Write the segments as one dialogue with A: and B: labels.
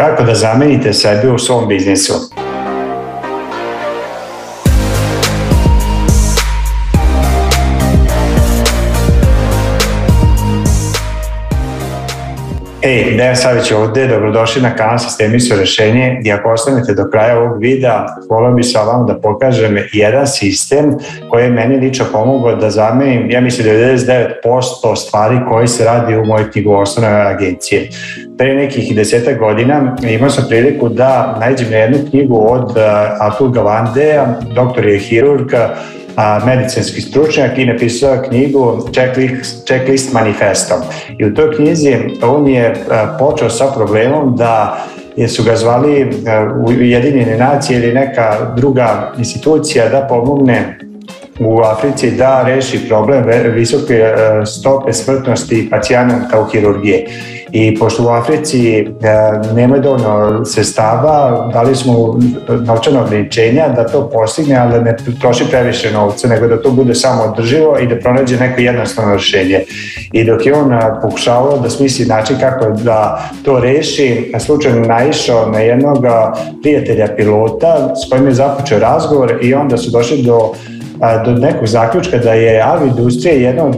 A: Kako da zamenite sebe u svom biznisu? Hej, Dejan Savić ovde, dobrodošli na kanal Sistemi su rešenje i ako ostanete do kraja ovog videa, volio bi sa vam da pokažem jedan sistem koji je meni lično pomogao da zamenim, ja mislim 99% stvari koji se radi u mojoj knjigovostavnoj agenciji. Pre nekih deseta godina imao sam priliku da najđem na jednu knjigu od eh, Atul Gavande, doktor je hirurg, a, medicinski stručnjak i napisao knjigu Checklist, Checklist manifestom. I u toj knjizi on je a, e, počeo sa problemom da jer su ga zvali e, u Ujedinjene nacije ili neka druga institucija da pomogne u Africi da reši problem visoke e, stope smrtnosti pacijenata u hirurgije. I pošto u Africi e, nema dovoljno sredstava, dali smo novčano ograničenja da to postigne, ali da ne troši previše novca, nego da to bude samo održivo i da pronađe neko jednostavno rešenje. I dok je on e, pokušavao da smisli način kako da to reši, slučajno naišao na jednog prijatelja pilota s kojim je započeo razgovor i onda su došli do do nekog zaključka da je aviindustrija jedna od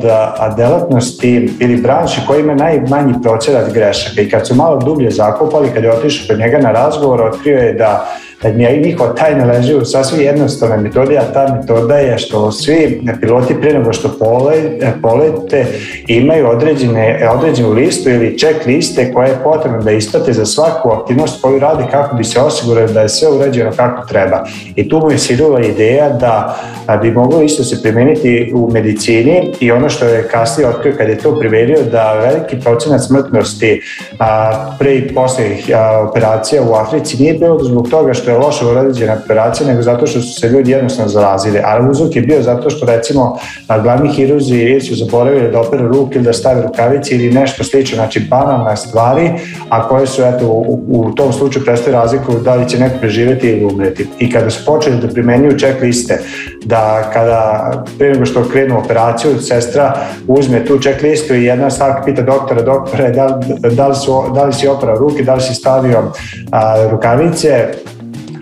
A: delatnosti ili branši koja ima najmanji procenat grešaka i kad su malo dublje zakopali, kad je otišao kod njega na razgovor, otkrio je da kad mi je njihova tajna leži u sasvim jednostavna metodi, a ta metoda je što svi piloti pre nego što pole, polete imaju određene, određenu listu ili ček liste koje je potrebno da isprate za svaku aktivnost koju radi kako bi se osigurali da je sve urađeno kako treba. I tu mu je sirula ideja da, da bi moglo isto se primeniti u medicini i ono što je kasnije otkrio kad je to primenio da veliki procenat smrtnosti a, pre i posle operacija u Africi nije bilo zbog toga što je loše urađena operacija, nego zato što su se ljudi jednostavno zarazili. Ali uzrok je bio zato što recimo na glavni hiruzi ili su zaboravili da operu ruke ili da stave rukavice ili nešto slično, znači banalne stvari, a koje su eto, u, u tom slučaju prestaju razliku da li će neko preživeti ili umreti. I kada su počeli da primenjuju checkliste, da kada pre nego što krenu operaciju, sestra uzme tu checklistu i jedna stavka pita doktora, doktore, da, da, li, su, da li si oprao ruke, da li si stavio a, rukavice,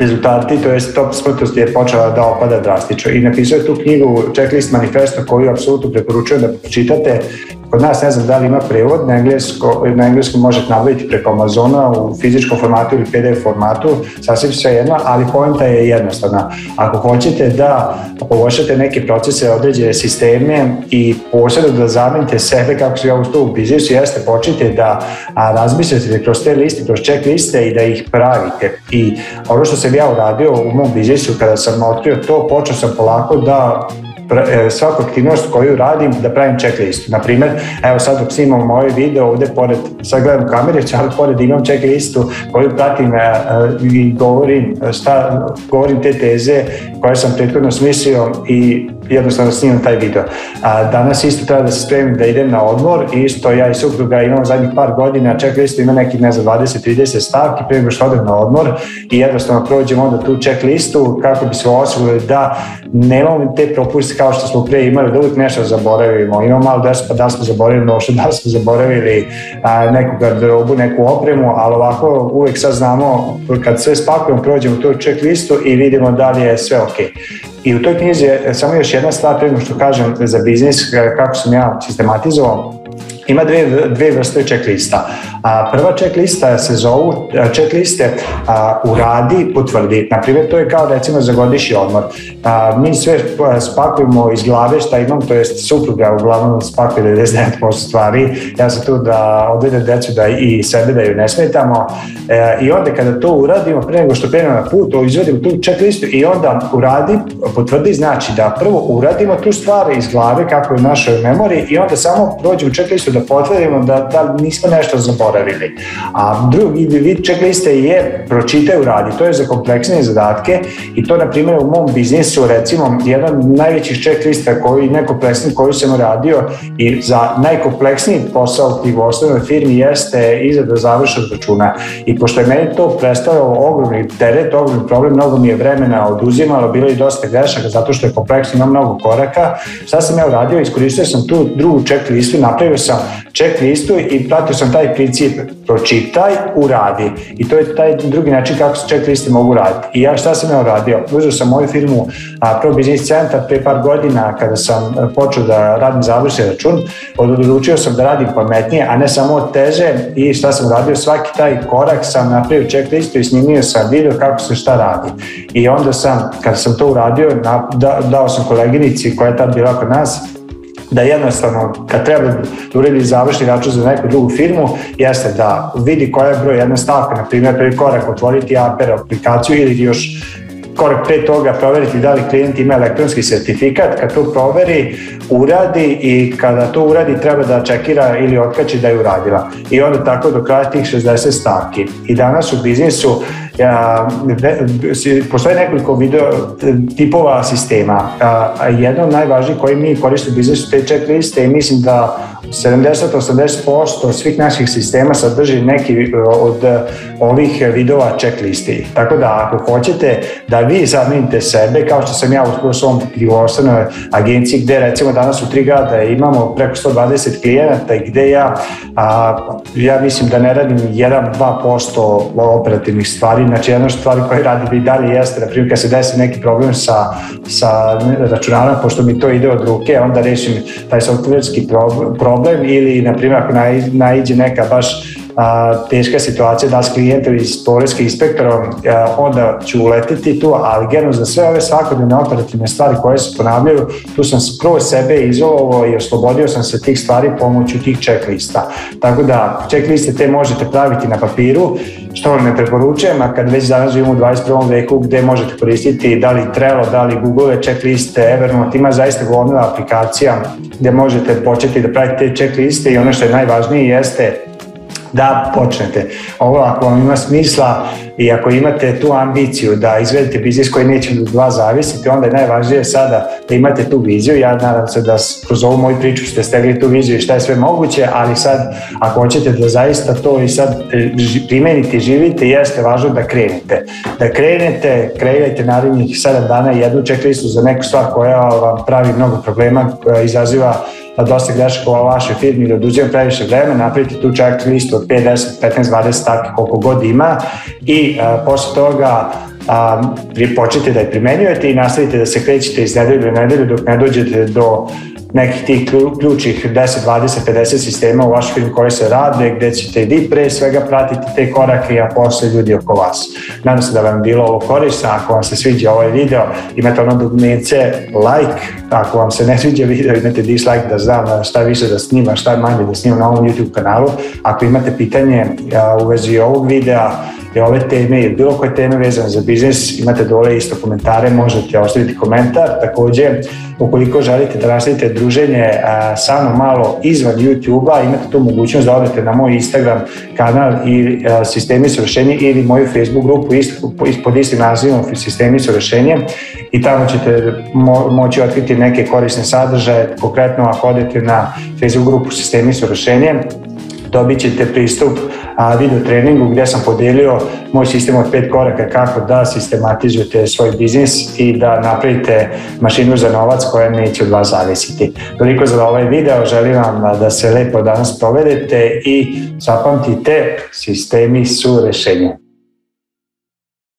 A: rezultati, to je stop smrtnost je počela da opada drastično i napisao je tu knjigu Checklist manifesto koju apsolutno preporučujem da pročitate Kod nas ne znam da li ima prevod, na, englesko, na engleski možete nabaviti preko Amazona u fizičkom formatu ili PDF formatu, sasvim sve jedno, ali poenta je jednostavna. Ako hoćete da poboljšate neke procese, određene sisteme i posebno da zamenite sebe kako se ja usto u biznisu, jeste počnite da razmislite kroz te liste, kroz check liste i da ih pravite. I ono što sam ja uradio u mom biznisu kada sam otkrio to, počeo sam polako da E, svaku aktivnost koju radim da pravim checklistu. Na primjer, evo sad dok snimam moj video ovde pored, sad gledam kamere, ali pored imam checklistu koju pratim e, e, i govorim, šta, govorim te teze koje sam prethodno smislio i jednostavno snimam taj video. A danas isto treba da se spremim da idem na odmor isto ja i supruga imamo zadnjih par godina, čekali checklist ima neki ne znam 20-30 stavki prije nego što odem na odmor i jednostavno prođemo onda tu checklistu kako bi se osigurali da nemamo te propuste kao što smo pre imali, da uvijek nešto zaboravimo. Imamo malo da pa da smo zaboravili nošu, da smo zaboravili a, neku garderobu, neku opremu, ali ovako uvijek sad znamo kad sve spakujemo, prođemo tu checklistu i vidimo da li je sve ok. I u toj knjizi je e, samo još jedna stvar, prije što kažem za biznis, e, kako sam ja sistematizovao, ima dve, dve vrste checklista. A prva checklista se zovu checkliste a, uradi, potvrdi. Naprimjer, to je kao recimo za godišnji odmor. A, mi sve spakujemo iz glave šta imam, to jest supruga uglavnom spakuje 99% stvari. Ja sam tu da odvedem decu da i sebe da ju ne smetamo. E, I onda kada to uradimo, pre nego što krenemo na put, izvedimo tu checklistu i onda uradi, potvrdi, znači da prvo uradimo tu stvar iz glave kako je u našoj memoriji i onda samo prođemo checklistu da potvrdimo da, da nismo nešto zaboravili zaboravili. A drugi vid checkliste je pročitaj radi, to je za kompleksne zadatke i to na primjer u mom biznisu recimo jedan od najvećih checklista koji najkompleksniji koji sam radio i za najkompleksniji posao u osnovnoj firmi jeste izrada završnog računa i pošto je meni to predstavljalo ogromni teret, ogromni problem, mnogo mi je vremena oduzimalo, bilo je dosta grešaka zato što je kompleksno, ima mnogo koraka. Šta sam ja uradio? Iskoristio sam tu drugu check listu, napravio sam Ček listu i pratio sam taj princip pročitaj, uradi. I to je taj drugi način kako se ček liste mogu raditi. I ja šta sam ja uradio? Uzeo sam moju firmu a, Pro Business Centar pre par godina kada sam e, počeo da radim završen račun. Odlučio sam da radim pametnije, a ne samo teže i šta sam radio, svaki taj korak sam napravio ček listu i snimio sam video kako se šta radi. I onda sam, kada sam to uradio, da, dao sam koleginici koja je tad bila kod nas, da jednostavno kad treba da uredi završni račun za neku drugu firmu, jeste da vidi koja je broj jedna stavka, na primjer prvi korak otvoriti Aper aplikaciju ili još korak pre toga proveriti da li klijent ima elektronski sertifikat, kad to proveri, uradi i kada to uradi treba da čekira ili otkači da je uradila. I onda tako do kraja tih 60 stavki. I danas u biznisu a, postoje nekoliko video tipova sistema. A, jedan od najvažnijih koji mi koristimo u biznesu te checkliste i mislim da 70-80% svih naših sistema sadrži neki e, od e, ovih vidova checklisti. Tako da ako hoćete da vi zamenite sebe, kao što sam ja u svom knjigovodstvenoj agenciji gde recimo danas u tri grada imamo preko 120 klijenata i gde ja, a, ja mislim da ne radim 1-2% operativnih stvari, znači jedna stvar koja radi i dalje jeste, da, na primjer kad se desi neki problem sa, sa računarom, pošto mi to ide od ruke, onda rešim taj softwareski problem problem ili, na primjer, ako naiđe neka baš a, teška situacija da s klijentom iz Poreske inspektora, onda ću uletiti tu, ali generalno za sve ove svakodnevne operativne stvari koje se ponavljaju, tu sam skroz sebe izolovao i oslobodio sam se tih stvari pomoću tih checklista. Tako da checkliste te možete praviti na papiru, što vam ne preporučujem, a kad već danas živimo u 21. veku gde možete koristiti da li Trello, da li Google checkliste, Evernote, ima zaista gomila aplikacija gde možete početi da pravite te checkliste i ono što je najvažnije jeste da počnete. Ovo ako vam ima smisla i ako imate tu ambiciju da izvedete biznis koji neće od dva zavisiti, onda je najvažnije sada da imate tu viziju. Ja nadam se da kroz ovu moju priču ste stegli tu viziju i šta je sve moguće, ali sad ako hoćete da zaista to i sad primenite i živite, jeste važno da krenete. Da krenete, kreirajte narednih 7 dana jednu checklistu za neku stvar koja vam pravi mnogo problema, izaziva da dosta grešaka u vašoj firmi ili oduzimam previše vremena, napravite tu čak listu od 5, 10, 15, 20 takvih koliko god ima i a, e, posle toga a, počnete da je primenjujete i nastavite da se krećete iz nedelje u nedelju dok ne dođete do nekih tih ključnih 10, 20, 50 sistema u vašoj firmi koji se rade, gde ćete vi pre svega pratiti te korake, a posle ljudi oko vas. Nadam se da vam bilo ovo korisno, ako vam se sviđa ovaj video, imate ono dugmece like, ako vam se ne sviđa video, imate dislike da znam da šta više da snima, šta manje da snimam na ovom YouTube kanalu. Ako imate pitanje u vezi ovog videa, te ove teme ili bilo koje teme vezane za biznis, imate dole isto komentare, možete da ostaviti komentar. Takođe, ukoliko želite da nastavite druženje a, sa malo izvan YouTube-a, imate tu mogućnost da odete na moj Instagram kanal i a, Sistemi su rešenje ili moju Facebook grupu isto, pod istim nazivom Sistemi su rešenje i tamo ćete mo, moći otkriti neke korisne sadržaje, konkretno ako odete na Facebook grupu Sistemi su rešenje, dobit ćete pristup a, video treningu gde sam podelio moj sistem od pet koraka kako da sistematizujete svoj biznis i da napravite mašinu za novac koja neće od vas zavisiti. Toliko za ovaj video, želim vam da se lepo danas provedete i zapamtite, sistemi su rešenje.